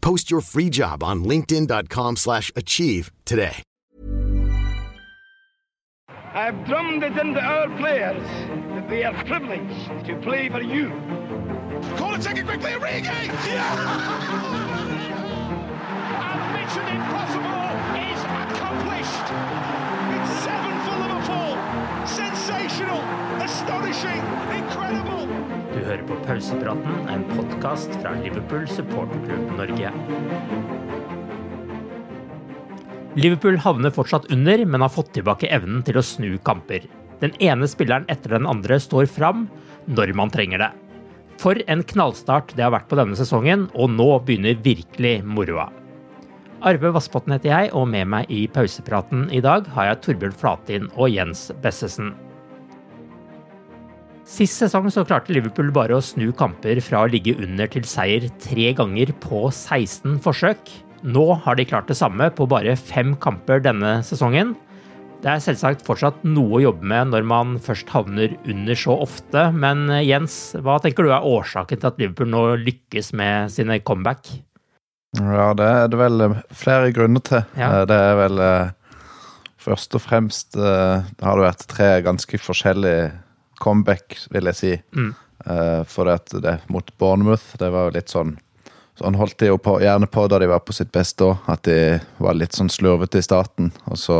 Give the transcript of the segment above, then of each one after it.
Post your free job on linkedin.com/achieve slash achieve today. I've drummed it into our players that they are privileged to play for you. Call it, take it quickly, Origi! And Mission Impossible is accomplished. It's seven for Liverpool. Sensational, astonishing, incredible. Du hører på Pausepraten, en podkast fra Liverpool supporterklubb Norge. Liverpool havner fortsatt under, men har fått tilbake evnen til å snu kamper. Den ene spilleren etter den andre står fram når man trenger det. For en knallstart det har vært på denne sesongen, og nå begynner virkelig moroa. Arve Vassbotn heter jeg, og med meg i pausepraten i dag har jeg Torbjørn Flatin og Jens Bessesen. Sist sesong så klarte Liverpool bare å snu kamper fra å ligge under til seier tre ganger på 16 forsøk. Nå har de klart det samme på bare fem kamper denne sesongen. Det er selvsagt fortsatt noe å jobbe med når man først havner under så ofte, men eh, Jens, hva tenker du er årsaken til at Liverpool nå lykkes med sine comeback? Ja, det er det vel eh, flere grunner til. Ja. Eh, Det er vel først og fremst det har det vært tre ganske forskjellige comeback, vil jeg si. Mm. Uh, For det, at det mot Bournemouth, det var jo litt sånn Sånn holdt de jo på, gjerne på da de var på sitt beste òg. At de var litt sånn slurvete i starten. Og så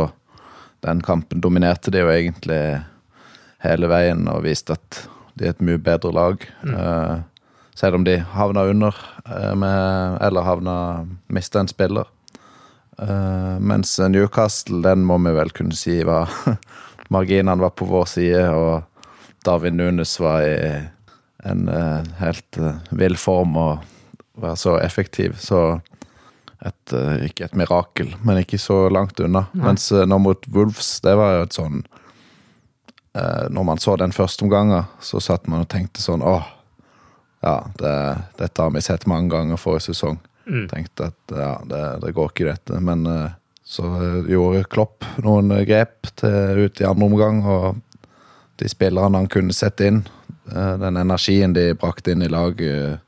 den kampen dominerte de jo egentlig hele veien og viste at de er et mye bedre lag. Eh, selv om de havna under eh, med Eller havna mista en spiller. Uh, mens Newcastle, den må vi vel kunne si var Marginene var på vår side, og David Nunes var i en eh, helt eh, vill form og var så effektiv. Så et, eh, ikke et mirakel, men ikke så langt unna. Mens eh, nå mot Wolves, det var jo et sånn Når man så den første omgangen, så satt man og tenkte sånn åh, ja, det, dette har vi sett mange ganger forrige sesong. Tenkte at ja, det, det går ikke dette. Men så gjorde Klopp noen grep til, ut i andre omgang, og de spillerne han kunne sette inn, eh, den energien de brakte inn i laget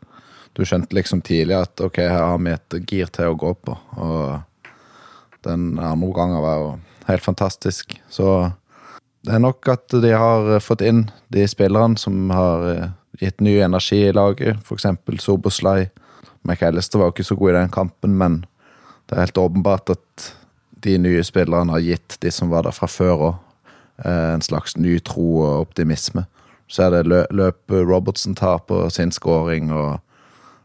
Du skjønte liksom tidlig at ok, her har vi et gir til å gå på. Og den andre omgangen var jo helt fantastisk. Så det er nok at de har fått inn de spillerne som har eh, gitt ny energi i laget. Eksempel Soboslai. McAllister var jo ikke så god i den kampen, men det er helt åpenbart at de nye spillerne har gitt de som var der fra før òg, en slags ny tro og optimisme. Så er det lø løpet Robertson tar på sin scoring, og,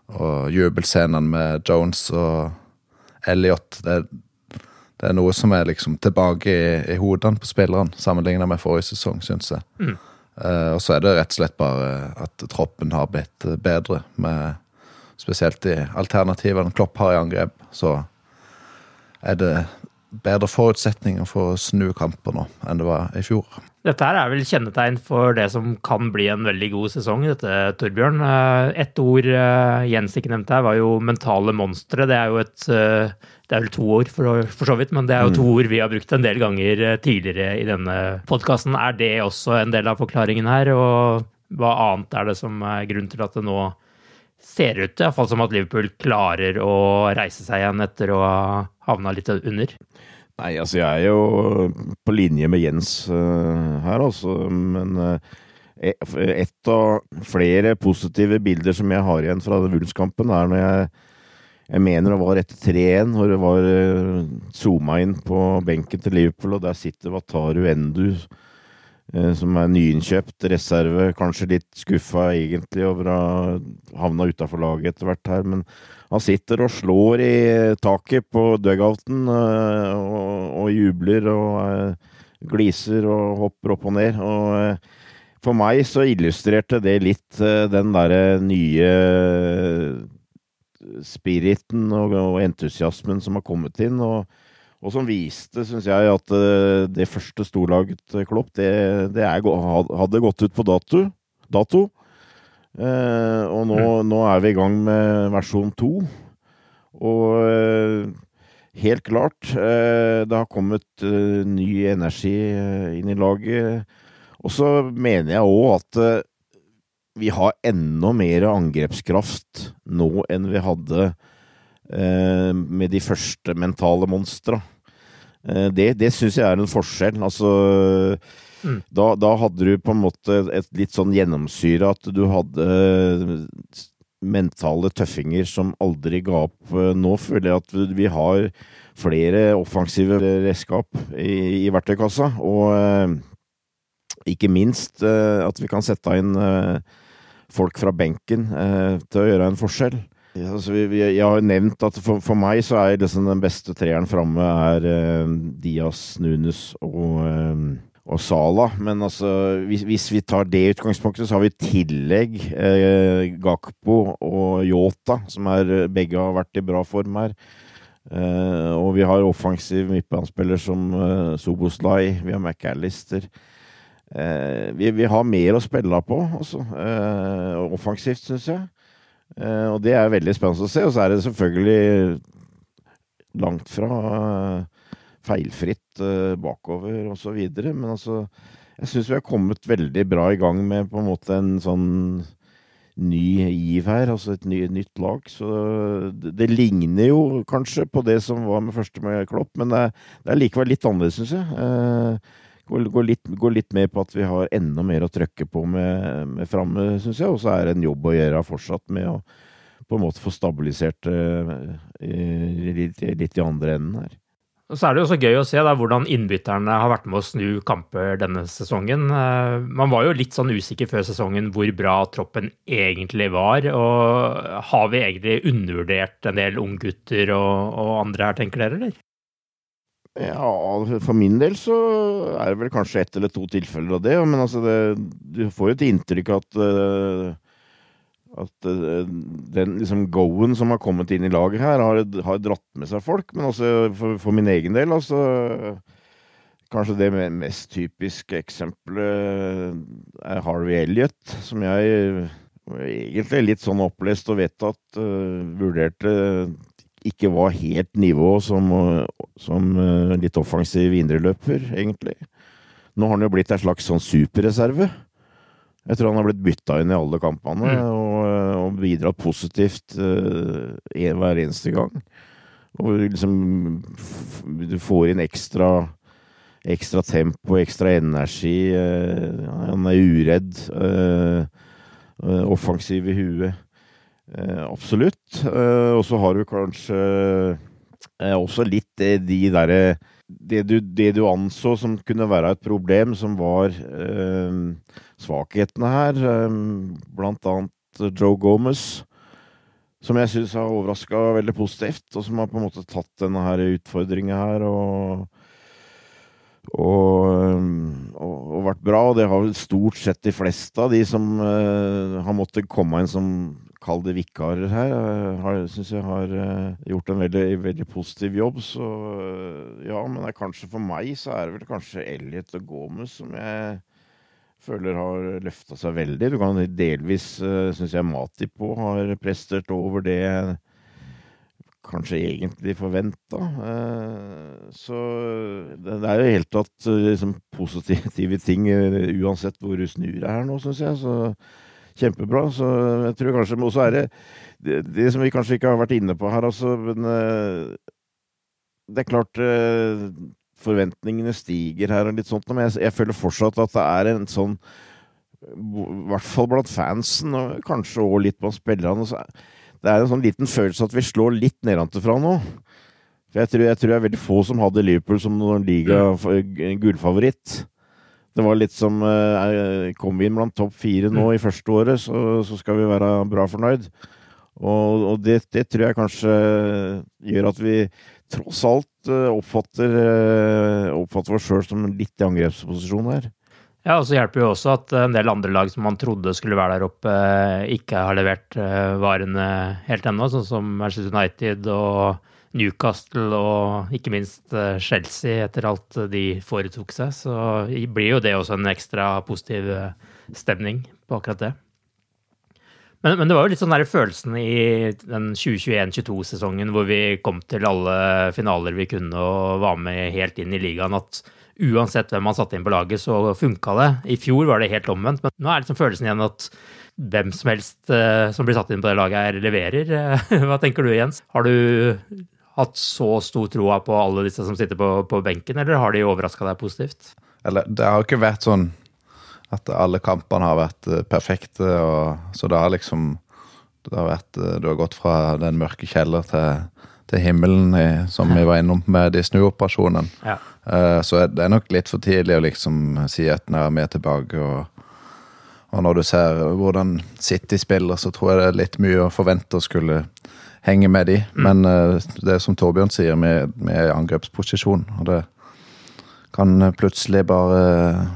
og jubelscenene med Jones og Elliot. Det, det er noe som er liksom tilbake i, i hodene på spillerne, sammenlignet med forrige sesong, syns jeg. Eh, og så er det rett og slett bare at troppen har blitt bedre, med spesielt de alternativene Klopp har i angrep. Så er det bedre forutsetninger for å snu kamper nå enn det var i fjor. Dette her er vel kjennetegn for det som kan bli en veldig god sesong, dette, Torbjørn. Ett ord Jens ikke nevnte her, var jo mentale monstre. Det er jo et Det er vel to ord, for, for så vidt, men det er jo to mm. ord vi har brukt en del ganger tidligere i denne podkasten. Er det også en del av forklaringen her? Og hva annet er det som er grunnen til at det nå ser ut iallfall som at Liverpool klarer å reise seg igjen etter å ha havna litt under? Nei, altså jeg er jo på linje med Jens uh, her, altså. Men uh, et av flere positive bilder som jeg har igjen fra Wulfskampen, er når jeg jeg mener det var etter 3-1, hvor det var uh, zooma inn på benken til Liverpool, og der sitter Wataru Endu som er nyinnkjøpt reserve. Kanskje litt skuffa egentlig over å ha havna utafor laget etter hvert her, men han sitter og slår i taket på dugouten eh, og, og jubler og eh, gliser og hopper opp og ned. Og for meg så illustrerte det litt den derre nye spiriten og entusiasmen som har kommet inn. og og som viste, syns jeg, at eh, det første storlaget til Klopp, det, det er, hadde gått ut på dato. dato. Eh, og nå, mm. nå, er vi i gang med versjon to. Og eh, helt klart, eh, det har kommet eh, ny energi inn i laget. Og så mener jeg òg at vi har enda mer angrepskraft nå enn vi hadde Eh, med de første mentale monstra. Eh, det, det syns jeg er en forskjell. Altså mm. da, da, hadde du på en måte et litt sånn gjennomsyre at du hadde mentale tøffinger som aldri ga opp. Eh, nå føler jeg at vi har flere offensive redskap i, i verktøykassa, og ikke minst at vi kan sette inn folk fra benken til å gjøre en forskjell. Altså vi, vi, jeg har nevnt at for, for meg så er liksom den beste treeren framme er eh, Diaz, Nunes og, eh, og Sala. Men altså, hvis, hvis, vi tar det utgangspunktet, så har vi i tillegg eh, Gakpo og Yota, som er, begge har vært i bra form her. Eh, og vi har offensiv midtbanespiller som eh, Soboslai, vi har McAllister. Eh, vi, vi, har mer å spille på, altså. Offensivt, syns jeg. Uh, og det er veldig spennende å se. Og så er det selvfølgelig langt fra uh, feilfritt uh, bakover og så videre. Men altså, jeg syns vi har kommet veldig bra i gang med på en måte en sånn ny giv her, altså et ny, nytt lag. Så det, det, ligner jo kanskje på det som var med første med Klopp, men det, det er likevel litt annerledes, syns jeg. Uh, går, går, litt, går, litt, med på at vi har enda mer å trøkke på med, med framme, syns jeg. Og så er det en jobb å gjøre fortsatt med å på en måte få stabilisert uh, litt, litt, i andre enden her. Så er det jo så gøy å se da, hvordan innbytterne har vært med å snu kamper denne sesongen. Uh, man var jo litt sånn usikker før sesongen hvor bra troppen egentlig var. Og har vi egentlig undervurdert en del unggutter og, og andre her, tenker dere, eller? Ja, for min del så er det vel kanskje ett eller to tilfeller av det. Men altså, det, du får jo et inntrykk at uh, at uh, den liksom go-en som har kommet inn i laget her, har, har dratt med seg folk. Men også for, for, min egen del, altså Kanskje det mest typiske eksempelet er Harvey Elliot, som jeg egentlig er litt sånn opplest og vedtatt uh, vurderte ikke var helt nivå som, som eh, litt offensiv indreløper, egentlig. Nå har han jo blitt en slags sånn superreserve. Jeg tror han har blitt bytta inn i alle kampene mm. og, eh, og, bidratt positivt uh, hver eneste gang. Og liksom Du får inn ekstra, ekstra tempo, ekstra energi. Uh, han er uredd. Uh, offensiv i huet. Eh, absolutt. Eh, og så har du kanskje eh, også litt de derre det, det, du anså som kunne være et problem, som var svakhetene her, blant annet Joe Gomez, som jeg syns har overraska veldig positivt, og som har på en måte tatt denne her utfordringa her og og, og, og, vært bra. Og det har vel stort sett de fleste av de som har måttet komme inn som kall det vikarer her, uh, syns jeg har uh, gjort en veldig, veldig positiv jobb. Så uh, ja, men det er kanskje for meg så er det vel kanskje Elliot og Gomez som jeg føler har løfta seg veldig. Du kan delvis, syns jeg, Mati på har prestert over det kanskje egentlig forventa. Så det er jo helt tatt liksom, positive ting uansett hvor du snur deg her nå, syns jeg. Så kjempebra. Så jeg tror kanskje også er det, det, det som vi kanskje ikke har vært inne på her, altså, men uh, Det er klart uh, forventningene stiger her og litt sånt, men jeg, jeg, føler fortsatt at det er en sånn I hvert fall blant fansen, og kanskje òg litt blant spillerne. det er en sånn liten følelse at vi slår litt nedanfra nå. For jeg tror, jeg tror det er veldig få som hadde Liverpool som noen liga-gullfavoritt. Det var litt som eh, Kom vi inn blant topp fire nå mm. i første året, så, så, skal vi være bra fornøyd. Og, og det, det, tror jeg kanskje gjør at vi tross alt eh, oppfatter, eh, oppfatter oss sjøl som litt i angrepsposisjon her. Ja, og så hjelper jo også at en del andre lag som man trodde skulle være der oppe, ikke har levert varene helt ennå, sånn som Manchester United og Newcastle og ikke minst eh, Chelsea etter alt de foretok seg. Så blir jo det også en ekstra positiv eh, stemning på akkurat det. Men, men det var jo litt sånn der følelsen i den 2021-22-sesongen hvor vi kom til alle finaler vi kunne og var med helt inn i ligaen, at uansett hvem man satte inn på laget, så funka det. I fjor var det helt omvendt, men nå er liksom følelsen igjen at hvem som helst uh, som blir satt inn på det laget, her leverer. Hva tenker du, Jens? Har du hatt så stor troa på alle disse som sitter på, på benken, eller har de overraska deg positivt? Eller, det har jo ikke vært sånn at alle kampene har vært uh, perfekte, og, så det har liksom det har vært, uh, Du har gått fra den mørke kjeller til, til himmelen, i, som vi var innom med de snuoperasjonene. Ja. Uh, så det er nok litt for tidlig å liksom si at nå er vi tilbake. og og når du ser hvordan City spiller, så tror jeg det er litt mye å forvente å skulle henge med de. Mm. Men uh, det er som Torbjørn sier, vi er i angrepsposisjon. Og det kan plutselig bare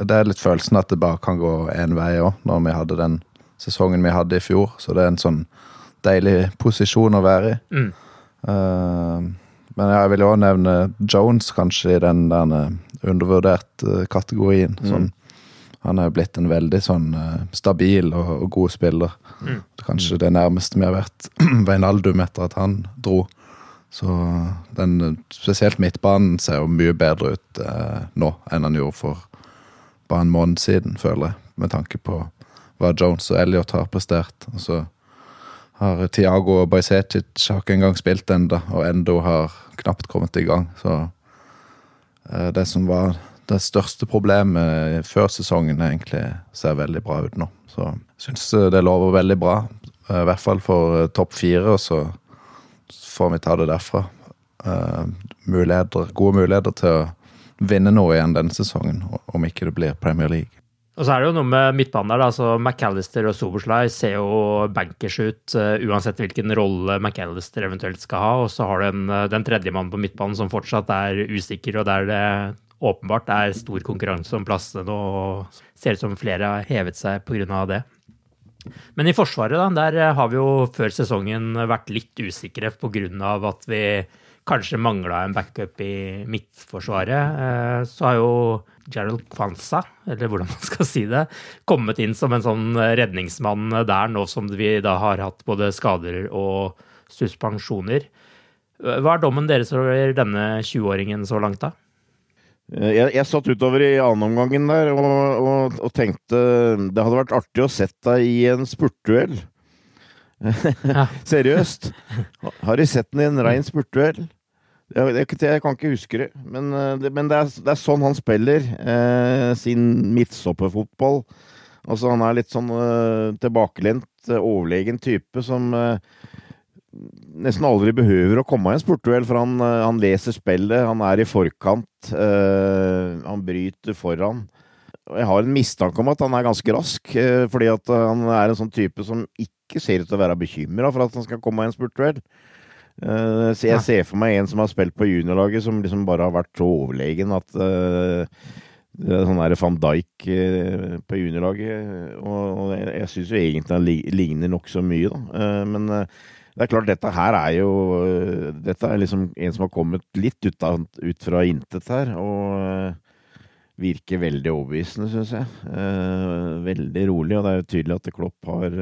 Det er litt følelsen at det bare kan gå én vei òg, når vi hadde den sesongen vi hadde i fjor. Så det er en sånn deilig posisjon å være i. Mm. Uh, men jeg vil òg nevne Jones, kanskje, i den der undervurdert kategorien. Mm. Sånn han er jo blitt en veldig sånn uh, stabil og, og, god spiller. Mm. Kanskje det nærmeste vi har vært Veinaldum etter at han dro. Så den, spesielt midtbanen ser jo mye bedre ut eh, nå enn han gjorde for bare en måned siden, føler jeg. Med tanke på hva Jones og Elliot har prestert. Og så har Tiago og Bajsetic har ikke engang spilt ennå, og Endo har knapt kommet i gang. Så eh, det som var det største problemet før sesongen egentlig ser veldig bra ut nå. Så jeg syns det lover veldig bra. I hvert fall for eh, topp fire, og så får vi ta det derfra. Muligheter, gode muligheter til å vinne noe igjen denne sesongen, om ikke det blir Premier League. Og så er det jo noe med midtbanen der. altså McAllister og Soberslay ser jo bankers ut uh, uansett hvilken rolle McAllister eventuelt skal ha. Og så har du en, den tredjemannen på midtbanen som fortsatt er usikker, og der det åpenbart er stor konkurranse om plassene nå, og ser ut som flere har hevet seg pga. det. Men i Forsvaret, da, der har vi jo før sesongen vært litt usikre pga. at vi kanskje mangla en backup i midtforsvaret. Eh, så har jo Gerald Kwanza, eller hvordan man skal si det, kommet inn som en sånn redningsmann der, nå som vi da har hatt både skader og suspensjoner. Hva er dommen deres over denne 20-åringen så langt, da? Eh, jeg, jeg, satt utover i annenomgangen der og, og, og, tenkte det hadde vært artig å sett deg i en spurtduell. Ja. Seriøst. Har de sett den i en rein spurtduell? Jeg, jeg, jeg, kan ikke huske det, men, eh, det, men det, er, det, er, sånn han spiller eh, sin midtstopperfotball. Altså, han er litt sånn eh, tilbakelent, overlegen type som eh, nesten aldri behøver å komme i en spurtduell, for han, eh, han, leser spillet, han er i forkant, øh, han bryter foran. Jeg har en mistanke om at han er ganske rask, øh, fordi at han er en sånn type som ikke ser ut til å være bekymra for at han skal komme i en spurtduell. Uh, så jeg ser for meg en som har spilt på juniorlaget, som liksom bare har vært så overlegen at øh, er sånn der van Dijk på juniorlaget. Og, og jeg, jeg syns jo egentlig han ligner nokså mye, da. Men det er klart, dette her er jo Dette er liksom en som har kommet litt ut, av, ut fra intet her. Og virker veldig overbevisende, syns jeg. Veldig rolig, og det er jo tydelig at Klopp har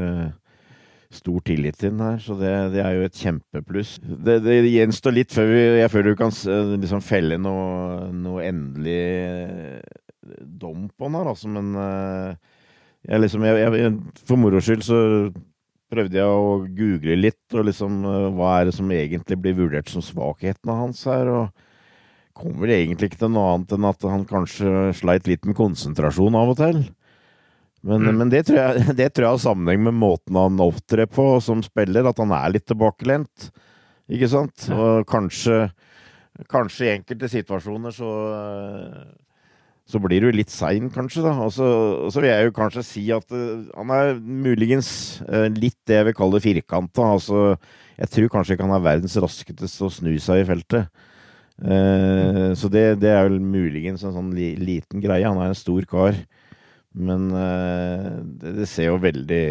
stor tillit til den her, så det, det er jo et kjempepluss. Det, det gjenstår litt før vi, jeg føler du kan liksom felle noe, noe endelig dom på den her, altså, men jeg liksom, jeg, jeg, For moro skyld så prøvde jeg å google litt, og liksom uh, hva er det som egentlig blir vurdert som svakhetene hans her, og kom vel egentlig ikke til noe annet enn at han kanskje sleit litt med konsentrasjon av og til. Men, mm. men det, tror jeg, det, tror jeg, har sammenheng med måten han opptrer på som spiller, at han er litt tilbakelent. Ikke sant? Og kanskje, kanskje i enkelte situasjoner så så blir du litt sein, kanskje. da. Og så, og så, vil jeg jo kanskje si at uh, han er muligens uh, litt det jeg vil kalle firkanta. Altså, jeg tror kanskje ikke han er verdens raskeste å snu seg i feltet. Uh, så det, det, er vel muligens en sånn li, liten greie. Han er en stor kar. Men det, det, ser jo veldig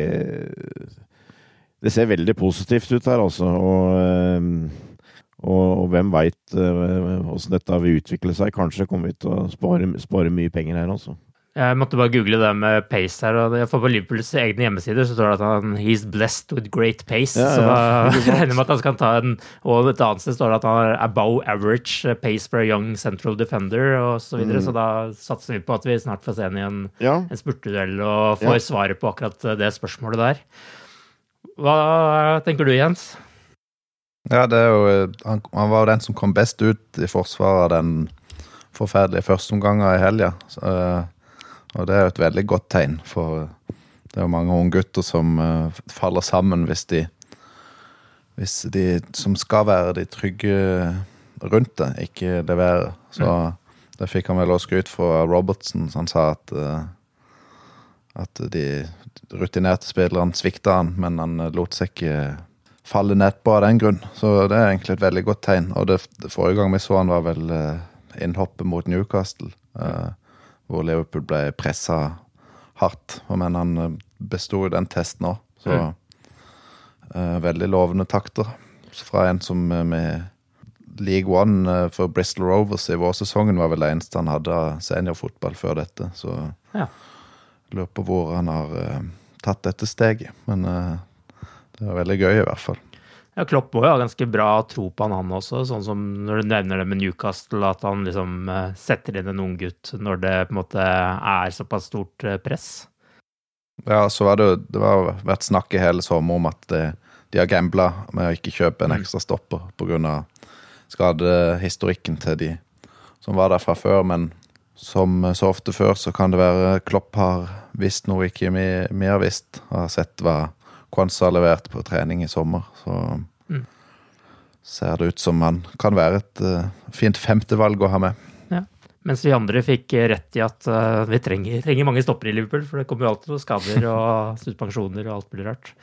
Det ser veldig positivt ut her, altså. Og og, og hvem veit åssen uh, dette vil utvikle seg. Kanskje kommer vi til å spare, spare mye penger her også. Jeg måtte bare google det med pace her. og jeg får på Liverpools egne hjemmesider så står det at han he's blessed with great pace. Ja, så da regner jeg med at han skal ta en Og et annet sted står det at han har above average pace for a young central defender og så videre. Mm. Så da satser vi på at vi snart får se ham i en, ja. en spurtduell og får ja. svaret på akkurat det spørsmålet der. Hva tenker du, Jens? Ja, det jo, han, han var jo den som kom best ut i forsvaret av den forferdelige førsteomgangen i helga. Uh, og det er jo et veldig godt tegn, for det er jo mange unge gutter som faller sammen hvis de Hvis de som skal være de trygge rundt det, ikke leverer. Så mm. det fikk han vel også skryt fra Robertson. som sa at at de rutinerte spillerne svikta han, men han lot seg ikke faller nedpå av den grunn. Så det er egentlig et veldig godt tegn. Og det, det forrige gang vi så han var vel uh, innhoppet mot Newcastle, uh, hvor Liverpool ble pressa hardt. Men han besto jo den testen òg, så uh, veldig lovende takter fra en som med League One for Bristol Rovers i vårsesongen var vel det eneste han hadde av seniorfotball før dette. Så ja. lurer på hvor han har tatt dette steget. Men det var veldig gøy, i hvert fall. Ja, Klopp må jo ha ganske bra tro på han, han også. Sånn som når du nevner det med Newcastle, at han liksom eh, setter inn en ung gutt når det på en måte er såpass stort eh, press. Ja, så var det, det har vært snakk i hele sommer om at det, de har gambla med å ikke kjøpe en mm. ekstra stopper pga. skadehistorikken til de som var der fra før. Men som så ofte før, så kan det være Klopp har visst noe ikke vi, vi har visst. Har sett hva Kwanza levert på trening i sommer. Så mm. ser det ut som han kan være et uh, fint femtevalg å ha med. Ja. Mens vi andre fikk rett i at uh, vi trenger, trenger, mange stopper i Liverpool, for det kommer jo alltid noen skader og suspensjoner og alt mulig rart.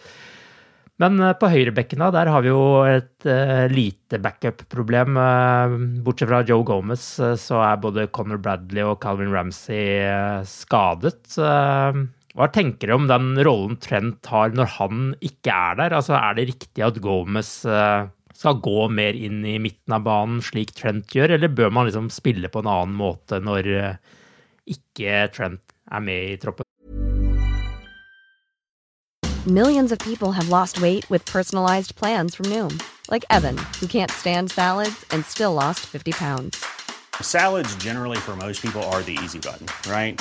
Men uh, på høyrebekken da, der har vi jo et lite backup-problem. bortsett fra Joe Gomez så er både Conor Bradley og Calvin Ramsey skadet. Hva tenker du om den rollen Trent har når han ikke er der? Altså, Er det riktig at Gomez uh, skal gå mer inn i midten av banen, slik Trent gjør, eller bør man liksom spille på en annen måte når uh, ikke Trent er med i troppen? Millions of people have lost weight with personalized plans from Noom. Like Evan, who can't stand salads and still lost 50 pounds. Salads generally for most people are the easy button, right?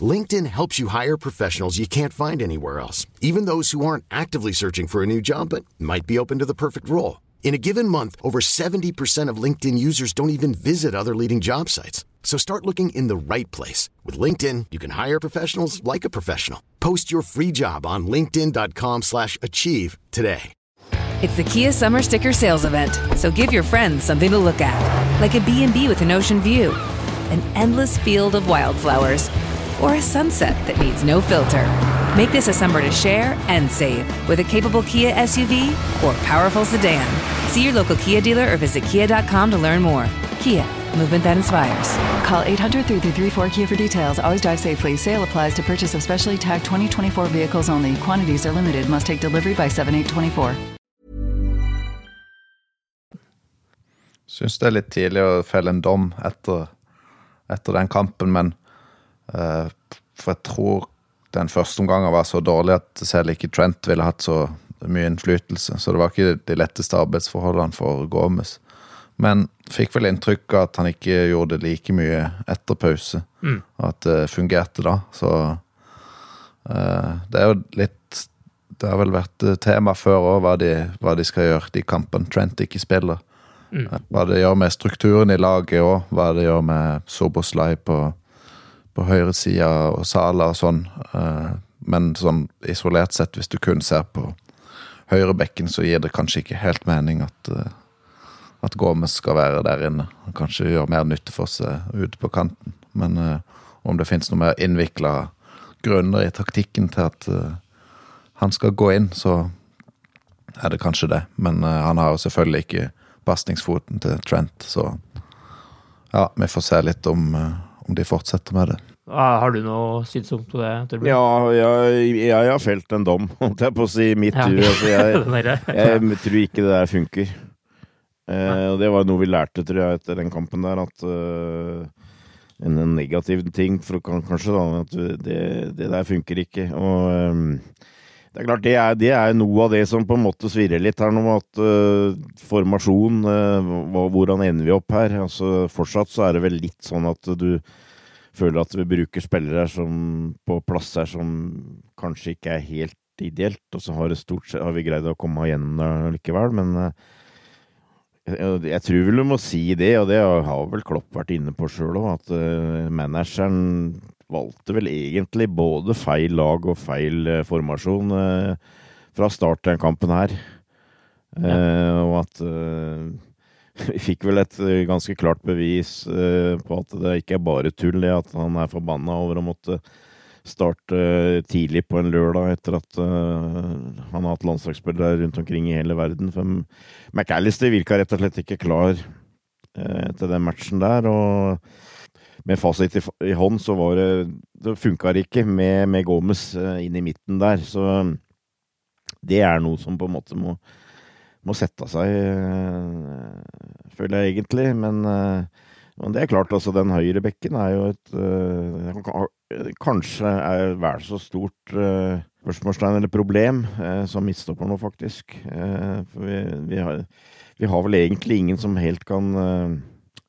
LinkedIn helps you hire professionals you can't find anywhere else, even those who aren't actively searching for a new job but might be open to the perfect role. In a given month, over 70% of LinkedIn users don't even visit other leading job sites. So start looking in the right place. With LinkedIn, you can hire professionals like a professional. Post your free job on linkedin.com slash achieve today. It's the Kia Summer Sticker Sales Event, so give your friends something to look at. Like a B&B with an ocean view, an endless field of wildflowers, or a sunset that needs no filter. Make this a summer to share and save with a capable Kia SUV or powerful sedan. See your local Kia dealer or visit kia.com to learn more. Kia, movement that inspires. Call 800 334 Kia for details. Always drive safely. Sale applies to purchase of specially tagged 2024 vehicles only. Quantities are limited. Must take delivery by 7824. Syns det er litt tidlig å felle en dom etter, etter den kampen, men For jeg tror den første omgangen var så dårlig at selv ikke Trent ville hatt så mye innflytelse. Så det var ikke de letteste arbeidsforholdene for Gomez. Men fikk vel inntrykk av at han ikke gjorde det like mye etter pause. Mm. At det fungerte da. Så uh, det er jo litt Det har vel vært tema før òg, hva, de, hva de skal gjøre de kampene Trent ikke spiller. Mm. Hva det gjør med strukturen i laget òg, hva det gjør med Soboslai på, på høyresida og Sala og sånn. Eh, Men sånn isolert sett, hvis du kun ser på høyrebekken, så gir det kanskje ikke helt mening at, eh, at Gomez skal være der inne. Han kanskje gjør mer nytte for seg ute på kanten. Men eh, om det finnes noe mer innvikla grunner i taktikken til at han skal gå inn, så er det kanskje det. Men han har jo selvfølgelig ikke pasningsfoten til Trent, så ja, vi får se litt om, om de fortsetter med det. Ah, Har du noe synspunkt på det? Ja, jeg, jeg har felt en dom, holdt jeg på å si, mitt Ja. hue. Altså, jeg, jeg tror ikke det der funker. Eh, og det var noe vi lærte, tror jeg, etter den kampen der, at uh, en, en negativ ting for, kanskje, da, at det, det der funker ikke. Og um, det er klart, det er, det er noe av det som på en måte svirrer litt her nå, at uh, formasjon, uh, hvordan ender vi opp her? Altså, fortsatt så er det vel litt sånn at du føler at vi bruker spillere som, på plasser som kanskje ikke er helt ideelt, og så har, det stort sett, har vi greid å komme gjennom det likevel, men eh, jeg, jeg tror vel du må si det, og det har vel Klopp vært inne på sjøl òg, at uh, manageren valgte vel egentlig både feil lag og feil uh, formasjon uh, fra start den kampen her. Eh, og at vi fikk vel et eh, ganske klart bevis eh, på at det ikke er bare tull, det at han er forbanna over å måtte starte eh, tidlig på en lørdag etter at han har hatt landslagsspillere rundt omkring i hele verden. For McAllister virka rett og slett ikke klar etter den matchen der. og med fasit i, hånd så var det Det funka ikke med, med Gomez inn i midten der. Så det er noe som på en måte må, må sette seg, eh, føler jeg egentlig. Men, eh, men det er klart, altså den høyre bekken er jo et eh, Kanskje er vel så stort spørsmålstegn eller problem som midtstopper nå, faktisk. For vi, vi, har, vi har vel egentlig ingen som helt kan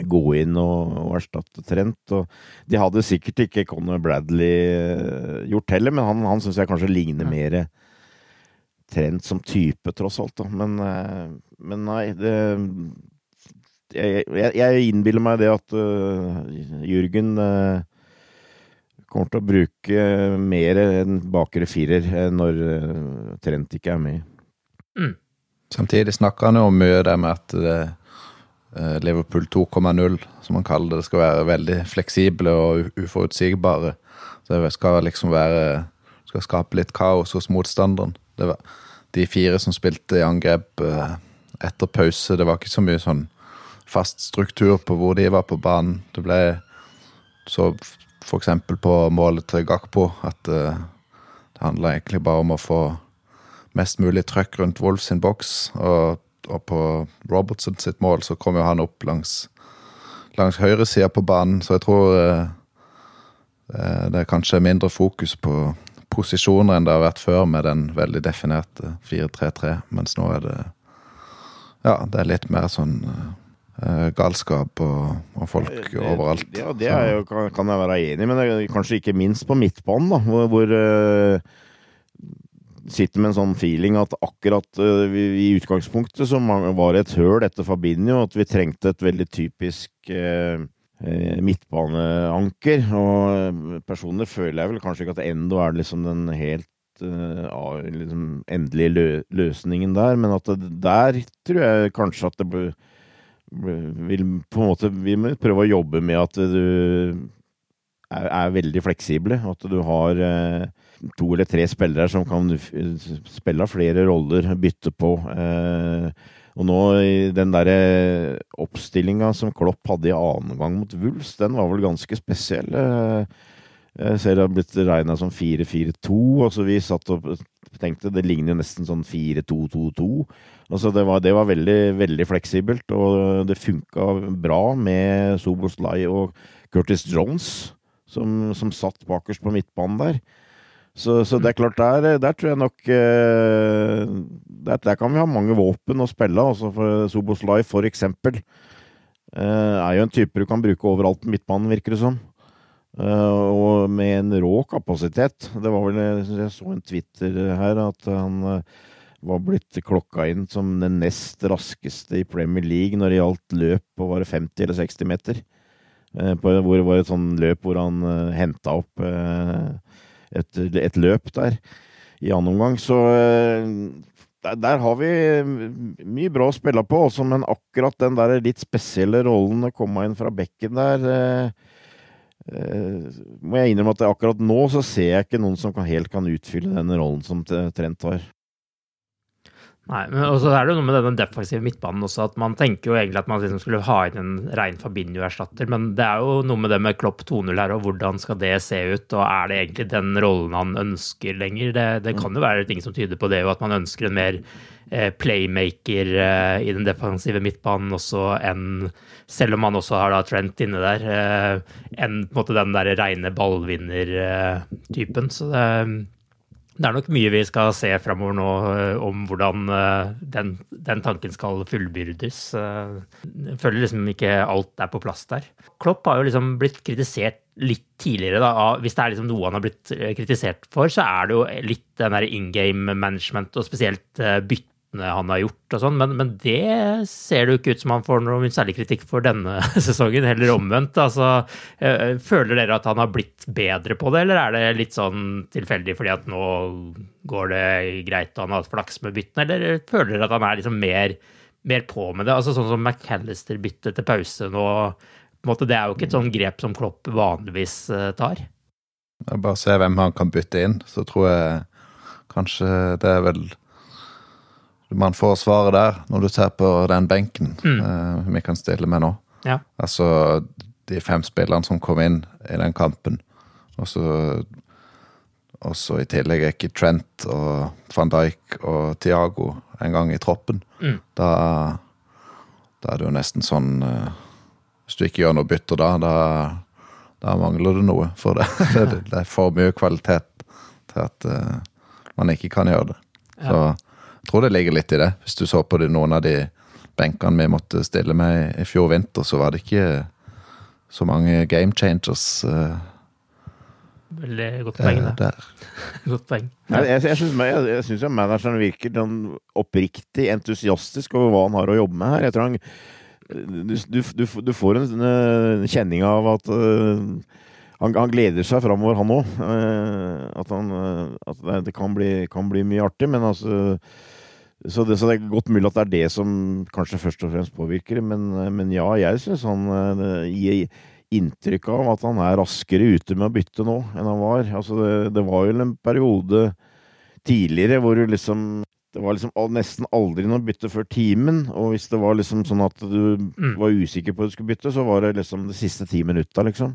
gå inn og, og erstatte Trent. Og de hadde sikkert ikke Conor Bradley gjort heller, men han, han syns jeg kanskje ligner mer Trent som type, tross alt. Da. Men, eh, men nei, det Jeg, jeg, jeg innbiller meg det at uh, Jürgen uh, kommer til å bruke mer enn bakre firer eh, når uh, Trent ikke er med. Mm. Samtidig snakker han jo mye det med at det, eh, Liverpool 2,0, som han kaller det, skal være veldig fleksible og uforutsigbare. Så det skal liksom være Skal skape litt kaos hos motstanderen. Det var de fire som spilte i angrep eh, etter pause, det var ikke så mye sånn fast struktur på hvor de var på banen. Det ble så f.eks. på målet til Gakpo at eh, det handla egentlig bare om å få mest mulig trøkk rundt Wolf sin boks. Og, og på Robertson sitt mål så kom jo han opp langs, langs høyresida på banen, så jeg tror eh, det er kanskje mindre fokus på posisjoner enn det har vært før med den veldig definerte 4-3-3, mens nå er det Ja, det er litt mer sånn uh, galskap og, og folk overalt. Ja, det jo, kan, kan jeg være enig i, men det kanskje ikke minst på midtbanen, da, hvor, hvor uh, sitter med en sånn feeling at akkurat uh, vi, i utgangspunktet så var det et høl etter Fabinho, at vi trengte et veldig typisk uh, midtbaneanker. Og personlig føler jeg vel kanskje ikke at Endo er liksom den helt uh, liksom endelige lø løsningen der, men at det, der tror jeg kanskje at det vil på en måte Vi må prøve å jobbe med at du er, er veldig fleksible. At du har uh, to eller tre spillere som kan spille flere roller, bytte på. Uh, og nå den derre oppstillinga som Klopp hadde i annen gang mot Wulfs, den var vel ganske spesiell. Jeg ser det har blitt regna som 4-4-2. Altså vi satt og tenkte det ligner nesten sånn 4-2-2-2. Altså det var, det var, veldig, veldig fleksibelt, og det funka bra med Soboslai og Curtis Jones, som, som satt bakerst på midtbanen der. Så, så, det er klart, der, der tror jeg nok eh, der, der, kan vi ha mange våpen å spille. Altså for Soboslai, for eksempel, eh, er jo en type du kan bruke overalt på midtbanen, virker det som. Eh, og med en rå kapasitet. Det var vel, Jeg så en Twitter her at han uh, var blitt klokka inn som den nest raskeste i Premier League når det gjaldt løp på bare 50 eller 60 meter. På, hvor det var et sånn løp hvor han uh, henta opp et, et, løp der i annen omgang. Så der, der, har vi mye bra å spille på, også, men akkurat den der litt spesielle rollen å komme inn fra bekken der eh, må jeg innrømme at akkurat nå så ser jeg ikke noen som kan, helt kan utfylle den rollen som Trent har. Nei, men også er det jo noe med denne defensive midtbanen også, at man tenker jo egentlig at man liksom skulle ha inn en rein Fabinho-erstatter, men det er jo noe med det med Klopp 2-0 her, og hvordan skal det se ut, og er det egentlig den rollen han ønsker lenger? Det, det kan jo være ting som tyder på det, og at man ønsker en mer eh, playmaker eh, i den defensive midtbanen også enn selv om man også har da Trent inne der, eh, enn på en måte den der reine ballvinner-typen. Så det, det, er nok mye vi skal se framover nå eh, om hvordan eh, den, den, tanken skal fullbyrdes. Jeg føler liksom ikke alt er på plass der. Klopp har jo liksom blitt kritisert litt tidligere, da, hvis det er liksom noe han har blitt kritisert for, så er det jo litt den der in game management, og spesielt bytte han har gjort og sånn, men, men, det ser det jo ikke ut som han får noe særlig kritikk for denne sesongen, heller omvendt. Altså, eh, føler dere at han har blitt bedre på det, eller er det litt sånn tilfeldig fordi at nå går det greit og han har hatt flaks med byttene, eller føler dere at han er liksom mer, mer på med det? Altså Sånn som McAllister byttet til pause nå, måte, det er jo ikke et sånn grep som Klopp vanligvis uh, tar. Bare se hvem han kan bytte inn, så tror jeg kanskje det er vel man får svaret der når du ser på den benken mm. uh, vi kan stille med nå. Ja. Altså de fem spillerne som kom inn i den kampen. Og så i tillegg er ikke Trent og van Dijk og Tiago en gang i troppen. Mm. Da, da, er det jo nesten sånn uh, Hvis du ikke gjør noe bytter da, da, da mangler det noe. For det, det, det, er for mye kvalitet til at uh, man ikke kan gjøre det. Ja. Jeg tror det ligger litt i det. Hvis du så på det, noen av de benkene vi måtte stille med i fjor vinter, så var det ikke så mange game changers. Uh, Veldig godt poeng, det. godt poeng. Ja. Jeg, jeg, jeg syns manageren virker sånn oppriktig entusiastisk over hva han har å jobbe med her. Jeg tror han du, du, du, du får en, en, kjenning av at uh, han, han, gleder seg framover, han òg. Uh, at, han, uh, at det, kan bli, kan bli, mye artig. Men altså så det, så det, er godt mulig at det er det som kanskje først og fremst påvirker. Men, men ja, jeg syns han gir inntrykk av at han er raskere ute med å bytte nå enn han var. Altså det, det var jo en periode tidligere hvor du liksom det var liksom nesten aldri noe bytte før timen, og hvis det var liksom sånn at du mm. var usikker på at du skulle bytte, så var det liksom de siste ti minutta, liksom.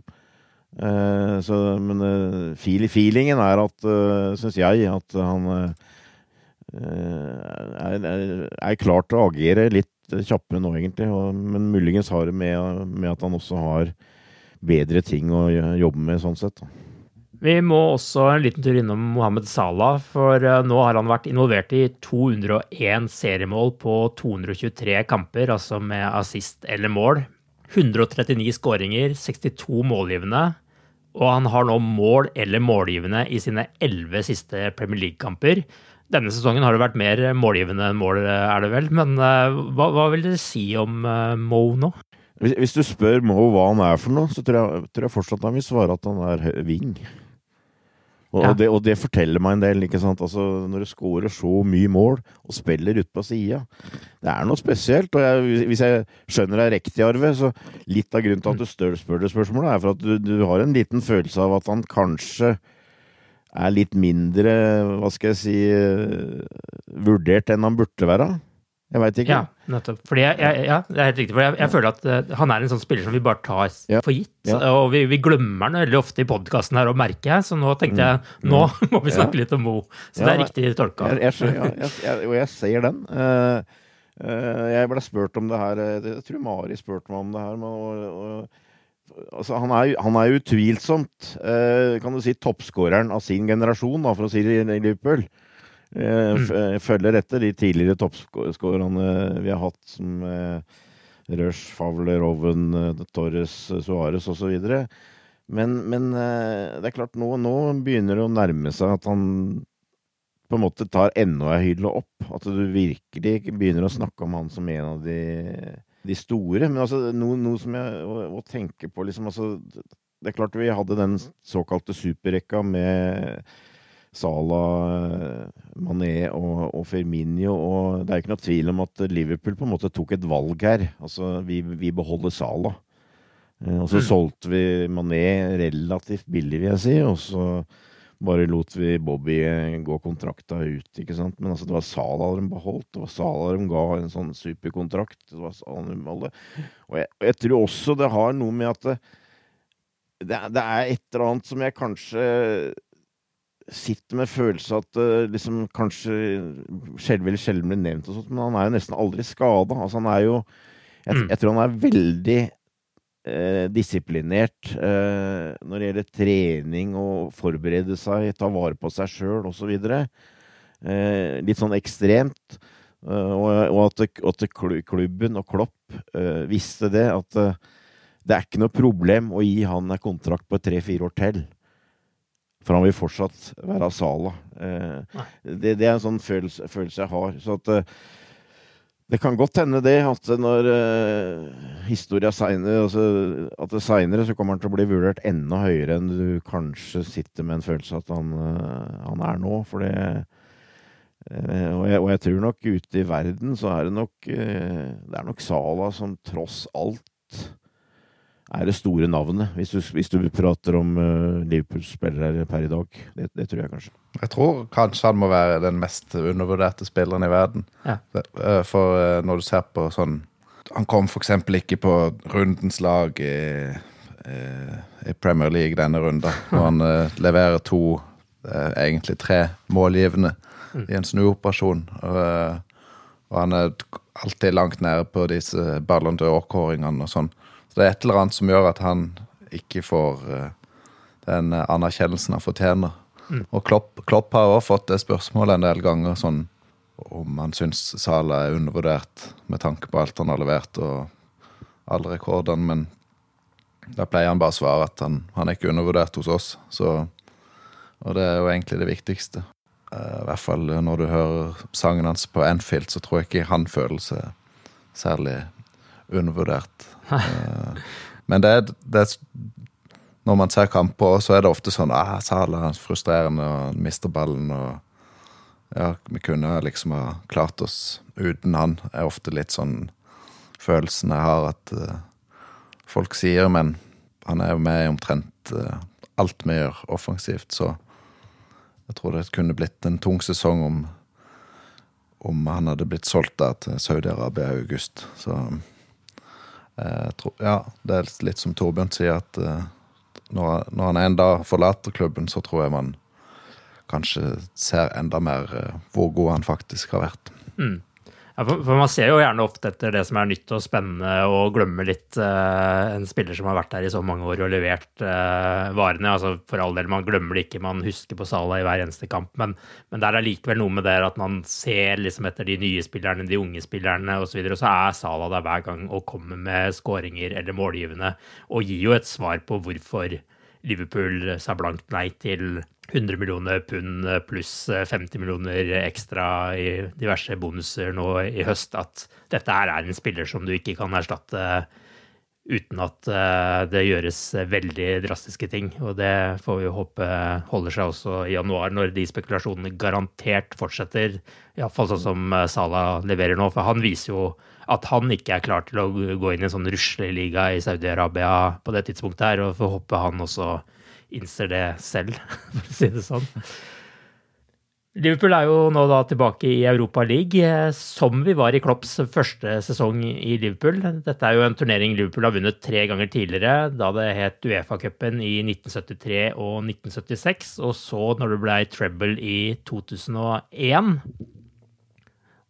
Uh, så, men uh, feelingen er at, uh, syns jeg, at han er, er, klar til å agere litt kjappere nå, egentlig. Men muligens har det med, med, at han også har bedre ting å jobbe med, sånn sett. Vi må også en liten tur innom Mohammed Salah, for eh, nå har han vært involvert i 201 seriemål på 223 kamper, altså med assist eller mål. 139 skåringer, 62 målgivende. Og han har nå mål eller målgivende i sine elleve siste Premier League-kamper. Denne sesongen har det vært mer målgivende enn mål, er det vel. Men uh, hva, hva, vil dere si om uh, Mo nå? hvis, hvis du spør Mo hva han er for noe, så tror jeg, tror jeg fortsatt han vil svare at han er wing. Og, Ja. det, og det forteller meg en del. ikke sant? Altså, Når du scorer så mye mål og spiller ute på sida Det er noe spesielt. og jeg, Hvis jeg skjønner deg riktig, Arve, så litt av grunnen til at du spør det spørsmålet, er for at du, du har en liten følelse av at han kanskje er litt mindre, hva skal jeg si, eh, vurdert enn han burde være. Jeg veit ikke. Ja, nettopp. Fordi jeg, jeg, ja, det er helt riktig. For jeg, jeg føler at uh, han er en sånn spiller som vi bare tar Ja. for gitt. Ja. Og vi, vi glemmer han veldig ofte i podkasten her, og merker jeg. Så nå tenkte jeg Mm. nå må vi snakke litt om Mo. Så det er riktig tolka. Og jeg ser den. Uh, uh, jeg ble spurt om det her Jeg tror Mari spurte meg om det her. Men, og, og, altså, han, er, han er utvilsomt kan du si, toppskåreren av sin generasjon, da, for å si det i Liverpool. Eh, eh, følger etter de tidligere toppskårerne vi har hatt, som eh, Rush, Favler, Oven, Torres, Suárez osv. Men, men det er klart, nå, nå begynner det å nærme seg at han på en måte tar enda ei hylle opp. At du virkelig begynner å snakke om han som en av de, de store. Men altså, noe, noe som jeg å, å tenke på liksom, altså, Det er klart vi hadde den såkalte superrekka med Salah, Mané og, og Firmino. Og det er ikke noe tvil om at Liverpool på en måte tok et valg her. Altså, vi, vi beholder Salah. Eh, Og så Mm. solgte vi Mané relativt billig, vil jeg si. Og så bare lot vi Bobby eh, gå kontrakta ut, ikke sant. Men altså, det var Salah de beholdt. Det var Salah de ga en sånn superkontrakt. Det var Salah de. Og jeg, jeg tror også det har noe med at det, det, det er et eller annet som jeg kanskje sitter med følelse at uh, liksom kanskje sjelden eller sjelden blir nevnt, og sånt, men han er jo nesten aldri skada. Altså, han er jo jeg, Mm. jeg tror han er veldig uh, disiplinert uh, når det gjelder trening og forberede seg, ta vare på seg sjøl osv. Uh, litt sånn ekstremt. Og, og at, at klubben og Klopp visste det, at det er ikke noe problem å gi han en kontrakt på tre-fire år til. For han vil fortsatt være Sala. Eh, det, det er en sånn følelse, følelse jeg har. Så at eh, det kan godt hende det, at når uh, historia seinere altså, At det seinere så kommer han til å bli vurdert enda høyere enn du kanskje sitter med en følelse at han, uh, han er nå. For det uh, og, jeg, og jeg tror nok ute i verden så er det nok uh, Det er nok Sala som tross alt er det store navnet, hvis du, hvis du prater om uh, Liverpool-spillere per i dag. Det, det tror jeg kanskje. Jeg tror kanskje han må være den mest undervurderte spilleren i verden. Ja. Eh, For eh, når du ser på sånn Han kom f.eks. ikke på rundens lag i, eh, i Premier League denne runden. Og han leverer to, egentlig tre målgivende i en snuoperasjon. Og, og han er alltid langt nede på disse Ballon d'Or-kåringene og sånn. Så det er et eller annet som gjør at han ikke får eh, den eh, anerkjennelsen han fortjener. Og Klopp, Klopp har også fått det spørsmålet en del ganger, sånn om han syns Sala er undervurdert med tanke på alt han har levert og alle rekordene, men da pleier han bare å svare at han, han er ikke undervurdert hos oss. Så, og det er jo egentlig det viktigste. Eh, I hvert fall når du hører sangen hans på Anfield, så tror jeg ikke han føler seg særlig undervurdert. Eh, Men det er, det er Når man ser kamper, så er det ofte sånn ah, Sala er frustrerende og han mister ballen. og ja, Vi kunne liksom ha klart oss uten han. er ofte litt sånn følelsen jeg har at uh, folk sier, men han er jo med i omtrent uh, alt vi gjør offensivt, så jeg tror det kunne blitt en tung sesong om, om han hadde blitt solgt da til Saudi-Arabia i august. Så tror, ja, det er litt som Torbjørn sier, at eh, når, når han en dag forlater klubben, så tror jeg man kanskje ser enda mer eh, hvor god han faktisk har vært. Mm. Ja, for, for Man ser jo gjerne ofte etter det som er nytt og spennende, og glemmer litt uh, en spiller som har vært der i så mange år og levert uh, varene. altså For all del, man glemmer det ikke, man husker på Salah i hver eneste kamp. Men, men det er likevel noe med det at man ser liksom etter de nye spillerne, de unge spillerne osv., og, så videre, og så er Salah der hver gang og kommer med skåringer eller målgivende, og gir jo et svar på hvorfor Liverpool sa blankt nei til 100 millioner pund pluss 50 millioner ekstra i diverse bonuser nå i høst, at dette her er en spiller som du ikke kan erstatte uten at uh, det gjøres veldig drastiske ting. Og det får vi håpe holder seg også i januar, når de spekulasjonene garantert fortsetter. Iallfall sånn som Salah leverer nå, for han viser jo at han ikke er klar til å gå inn i en sånn rusleliga i Saudi-Arabia på det tidspunktet her, og får håpe han også innser det selv, for å si det sånn. Liverpool er jo nå da tilbake i Europa League, eh, som vi var i Klopps første sesong i Liverpool. Dette er jo en turnering Liverpool har vunnet tre ganger tidligere, da det het Uefa-cupen i 1973 og 1976, og så når det ble treble i 2001.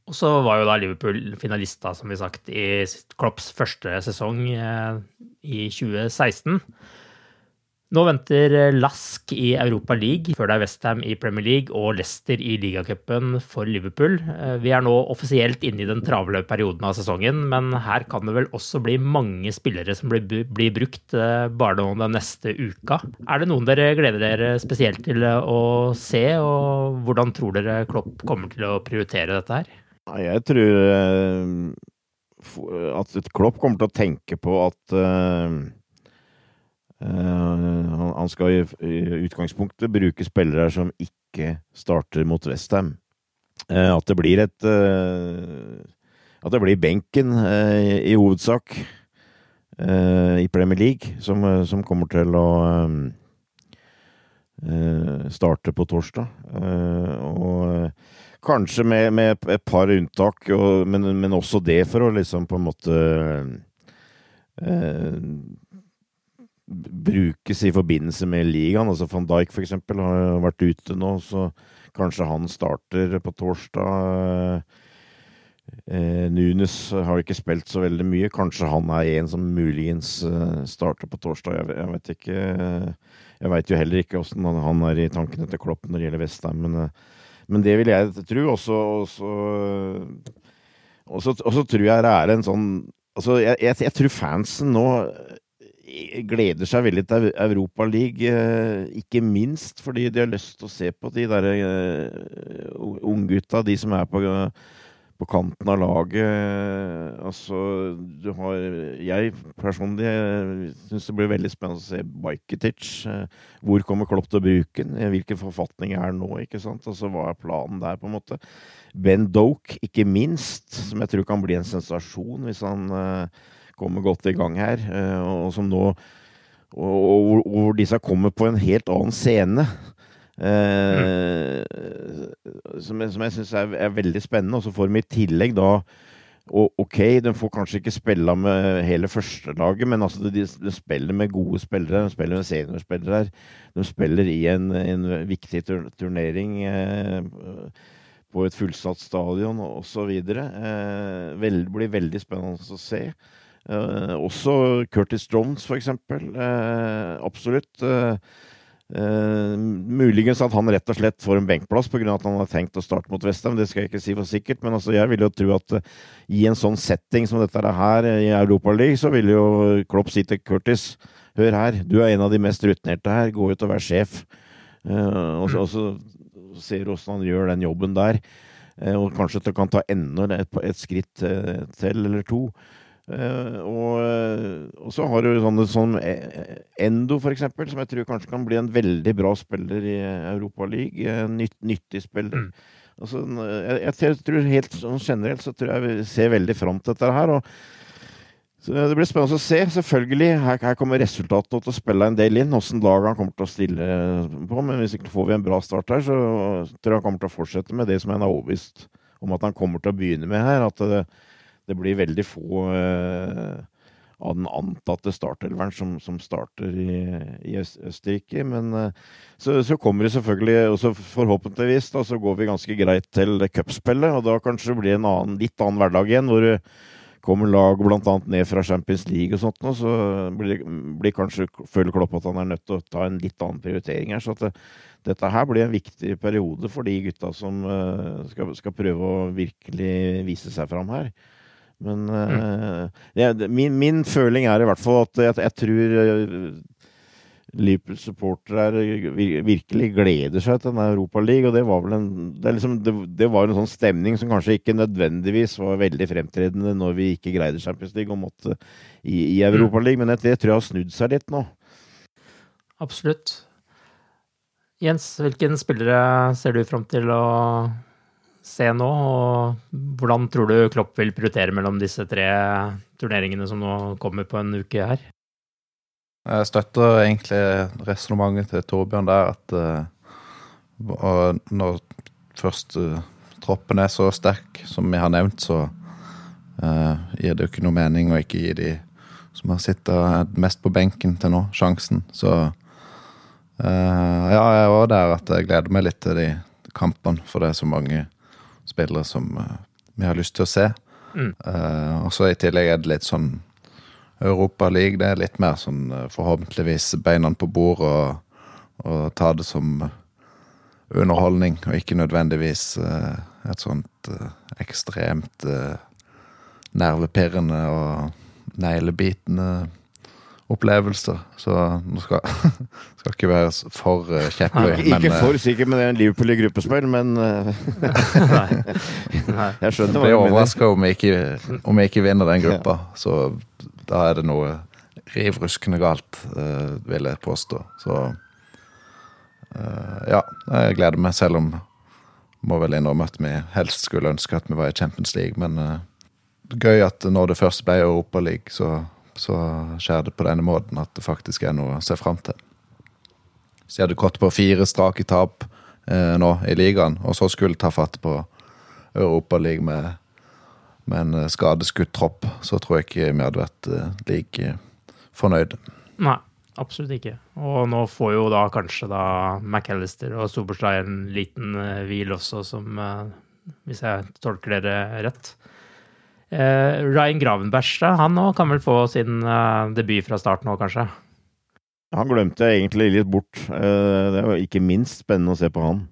Og så var jo da Liverpool finalister, som vi sagt, i Klopps første sesong eh, i 2016. Nå venter Lask i Europa League, før det er Westham i Premier League og Leicester i ligacupen for Liverpool. Eh, vi er nå offisielt inne i den travle perioden av sesongen, men her kan det vel også bli mange spillere som blir, blir brukt eh, bare nå den neste uka. Er det noen dere gleder dere spesielt til å se, og hvordan tror dere Klopp kommer til å prioritere dette her? Jeg tror at Klopp kommer til å tenke på at Uh, han skal i, utgangspunktet bruke spillere som ikke starter mot Westham. At det blir et At det blir benken i hovedsak i Premier League som, som kommer til å starte på torsdag. og kanskje med, med, et par unntak, og, men, men, også det for å liksom på en måte brukes i forbindelse med ligaen. Altså Van Dijk f.eks. har vært ute nå, så kanskje han starter på torsdag. Eh, Nunes har ikke spilt så veldig mye. Kanskje han er en som muligens eh, starter på torsdag. Jeg, jeg vet ikke. Jeg veit jo heller ikke åssen han er i tankene til Klopp når det gjelder Vestheim, men, eh, men, det vil jeg tro. Og så tror jeg det er en sånn Altså, jeg, jeg, jeg tror fansen nå gleder seg veldig til Europa League, eh, ikke minst fordi de har lyst til å se på de der uh, unggutta, de som er på, på kanten av laget. Altså, du har Jeg personlig syns det blir veldig spennende å se Bajketic. Hvor kommer Klopp til å bruke den? Hvilken forfatning er den nå? ikke sant? Altså, Hva er planen der, på en måte? Ben Doke, ikke minst, som jeg tror kan bli en sensasjon hvis han kommer godt i gang her, eh, og som nå og, hvor disse kommer på en helt annen scene. Eh, mm. Som, som, jeg syns er, er, veldig spennende. Og så får de i tillegg da og ok, de får kanskje ikke spille med hele førstelaget, men altså de, de, spiller med gode spillere. De spiller med seniorspillere. De spiller i en, en viktig turnering eh, på et fullsatt stadion osv. Eh, vel, blir veldig spennende å se. Eh, også Curtis Jones, for eksempel. Uh, absolutt. Uh, muligens at han rett og slett får en benkplass pga. at han har tenkt å starte mot Westham. Det skal jeg ikke si for sikkert, men altså, jeg vil jo tro at i en sånn setting som dette er her i Europaligaen, så vil jo Klopp si til Curtis Hør her, du er en av de mest rutinerte her, gå ut og vær sjef. og så, og så ser du åssen han gjør den jobben der. og kanskje at du kan ta enda et, et skritt til eller to. Uh, og, eh, og, så har du sånne som eh, Endo, for eksempel, som jeg tror kanskje kan bli en veldig bra spiller i Europa League. Nytt, nyttig spiller. Mm. Altså, jeg, jeg, tror helt sånn generelt så tror jeg vi ser veldig fram til dette her. og så Det blir spennende å se. Selvfølgelig, her, her kommer resultatene til å spille en del inn. Åssen lag han kommer til å stille på. Men hvis ikke får vi en bra start her, så tror jeg han kommer til å fortsette med det som han er overbevist om at han kommer til å begynne med her. At det, blir veldig få uh, av den antatte startelveren som, som starter i, i Østerrike. Men uh, så, så, kommer det selvfølgelig, og så forhåpentligvis, da, så går vi ganske greit til cupspillet. Og da kanskje det blir en annen, litt annen hverdag igjen, hvor det kommer lag bl.a. ned fra Champions League og sånt, og så blir, blir kanskje føler Klopp at han er nødt til å ta en litt annen prioritering her. så at det, dette her blir en viktig periode for de gutta som uh, skal, skal prøve å virkelig vise seg fram her. Men uh, ja, min, min, føling er i hvert fall at jeg, jeg tror Liverpools Liverpool-supportere virkelig gleder seg til denne Europaligaen. Og det var vel en det, liksom, det, det, var en sånn stemning som kanskje ikke nødvendigvis var veldig fremtredende når vi ikke greide Champions League og måtte i, i Europaligaen, men det, det tror jeg har snudd seg litt nå. Absolutt. Jens, hvilken spillere ser du fram til å se nå, og hvordan tror du Klopp vil prioritere mellom disse tre turneringene som nå kommer på en uke her? Jeg støtter egentlig resonnementet til Torbjørn der, at uh, når først uh, troppen er så sterk som vi har nevnt, så uh, gir det jo ikke noe mening å ikke gi de som har sittet mest på benken til nå, sjansen. Så ja, jeg er òg der at jeg gleder meg litt til de kampene, for det er så mange spillere som vi har lyst til å se. Mm. og så i tillegg er det litt sånn Europa League, det er litt mer sånn forhåpentligvis beina på bordet og, og ta det som underholdning, og ikke nødvendigvis uh, et sånt uh, ekstremt uh, nervepirrende og neglebitende opplevelser. Så nå skal, skal ikke være for uh, kjepphøy. Ikke for sikker med det en Liverpool i gruppespill, men Nei. Jeg skjønner hva du mener. Blir overraska om, om vi ikke vinner den gruppa. Så da er det noe rivruskende galt, vil jeg påstå. Så ja, jeg gleder meg, selv om må vel innrømme at vi helst skulle ønske at vi var i Champions League, men gøy at når det først ble Europa League, så, så skjer det på denne måten at det faktisk er noe å se fram til. Så jeg hadde gått på fire strake tap eh, nå i ligaen, og så skulle ta fatt på Europa League med med en eh, skadeskutt tropp, så tror jeg ikke vi hadde vært eh, like fornøyd. Nei, absolutt ikke. Og nå får jo da kanskje da McAllister og Soberstad en liten uh, hvil også, som eh, Hvis jeg tolker dere rett. Ryan Gravenberg, han òg kan vel få sin debut fra start nå, kanskje? Han glemte jeg egentlig litt bort. det er ikke minst spennende å se på han.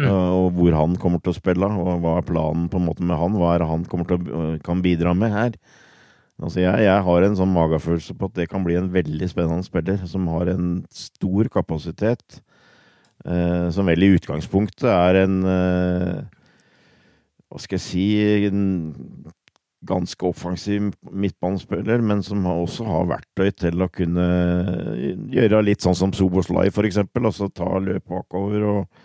Mm. Og hvor han kommer til å spille, og hva er planen på en måte med han? Hva er han kommer til å, kan bidra med her? Altså jeg, jeg, har en sånn magefølelse på at det kan bli en veldig spennende spiller, som har en stor kapasitet. Som vel i utgangspunktet er en Hva skal jeg si en ganske offensiv midtbanespiller, men som også har verktøy til å kunne gjøre litt sånn som Soboslai, for eksempel. Altså ta løp bakover og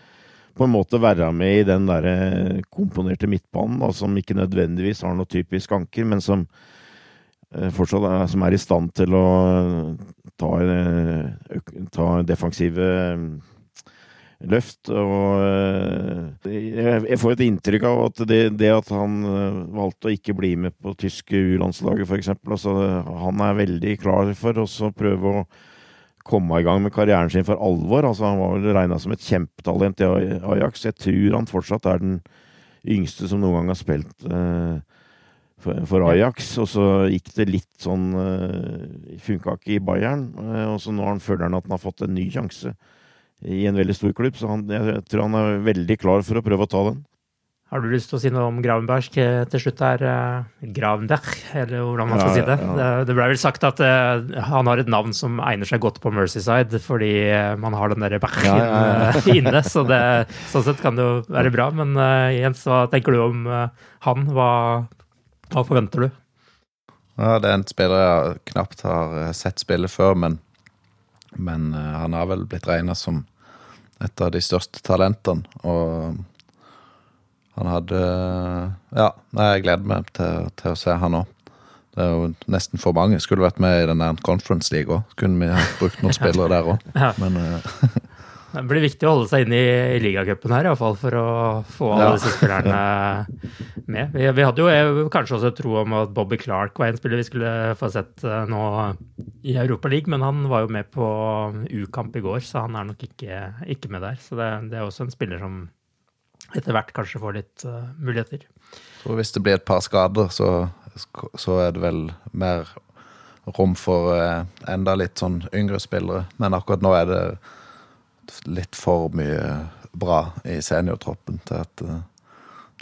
på en måte være med i den der eh, komponerte midtbanen, da, som ikke nødvendigvis har noe typisk anker, men som eh, fortsatt er, som er i stand til å ta, ta defensive løft. Og jeg får et inntrykk av at det, det at han valgte å ikke bli med på tyske U-landslaget, f.eks. Altså, han er veldig klar for å prøve å komme i gang med karrieren sin for alvor. Altså, han var vel regna som et kjempetalent i Ajax. Jeg tror han fortsatt er den yngste som noen gang har spilt uh, for, Ajax. Og så gikk det litt sånn Funka ikke i Bayern. Og så nå føler han at han har fått en ny sjanse i en veldig stor klubb. Så han, jeg tror han er veldig klar for å prøve å ta den. Har du lyst til å si noe om Gravenberg til slutt her? Eh, Gravenberg, eller hvordan man skal ja, si det. Ja. Det ble vel sagt at uh, han har et navn som egner seg godt på Mercyside, fordi man har den derre Bergen ja, inne. Så det, sånn sett kan det jo være bra. Men Jens, hva tenker du om han? Hva, hva, forventer du? Ja, Det er en spiller jeg knapt har sett spille før, men, men han har vel blitt regna som et av de største talentene. og han hadde Ja, jeg gleder meg til, til å se han òg. Det er jo nesten for mange. Skulle vært med i den der Conference League òg. Kunne vi brukt noen spillere der òg. Men uh, Det blir viktig å holde seg inne i, i ligacupen her, iallfall for å få alle ja. disse spillerne med. Vi, vi, hadde jo kanskje også tro om at Bobby Clark var en spiller vi skulle få sett uh, nå i Europa League, men han var jo med på U-kamp i går, så han er nok ikke, ikke med der. Så det, det er også en spiller som etter hvert kanskje får litt uh, muligheter. Så hvis det blir et par skader, så, så er det vel mer rom for uh, enda litt sånn yngre spillere. Men akkurat nå er det litt for mye bra i seniortroppen til at uh,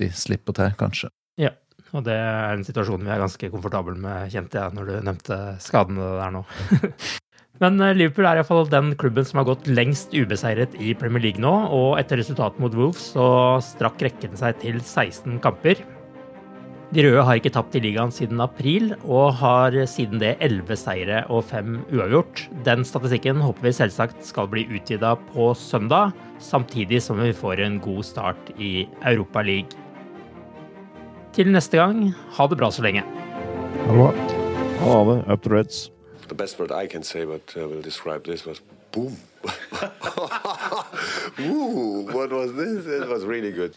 de slipper til, kanskje. Ja, og det er en situasjon vi er ganske komfortable med, kjente jeg når du nevnte skadene der nå. Men eh, Liverpool er iallfall den klubben som har gått lengst ubeseiret i Premier League nå, og etter resultatet mot Wolves så strakk rekken seg til 16 kamper. De røde har ikke tapt i ligaen siden april, og har siden det 11 seire og fem uavgjort. Den statistikken håper vi selvsagt skal bli utvida på søndag, samtidig som vi får en god start i Europa League. Til neste gang, ha det bra så lenge. Ha det. Ha det. Up to Reds. The best word I can say, but uh, will describe this was boom. Ooh, what was this? It was really good.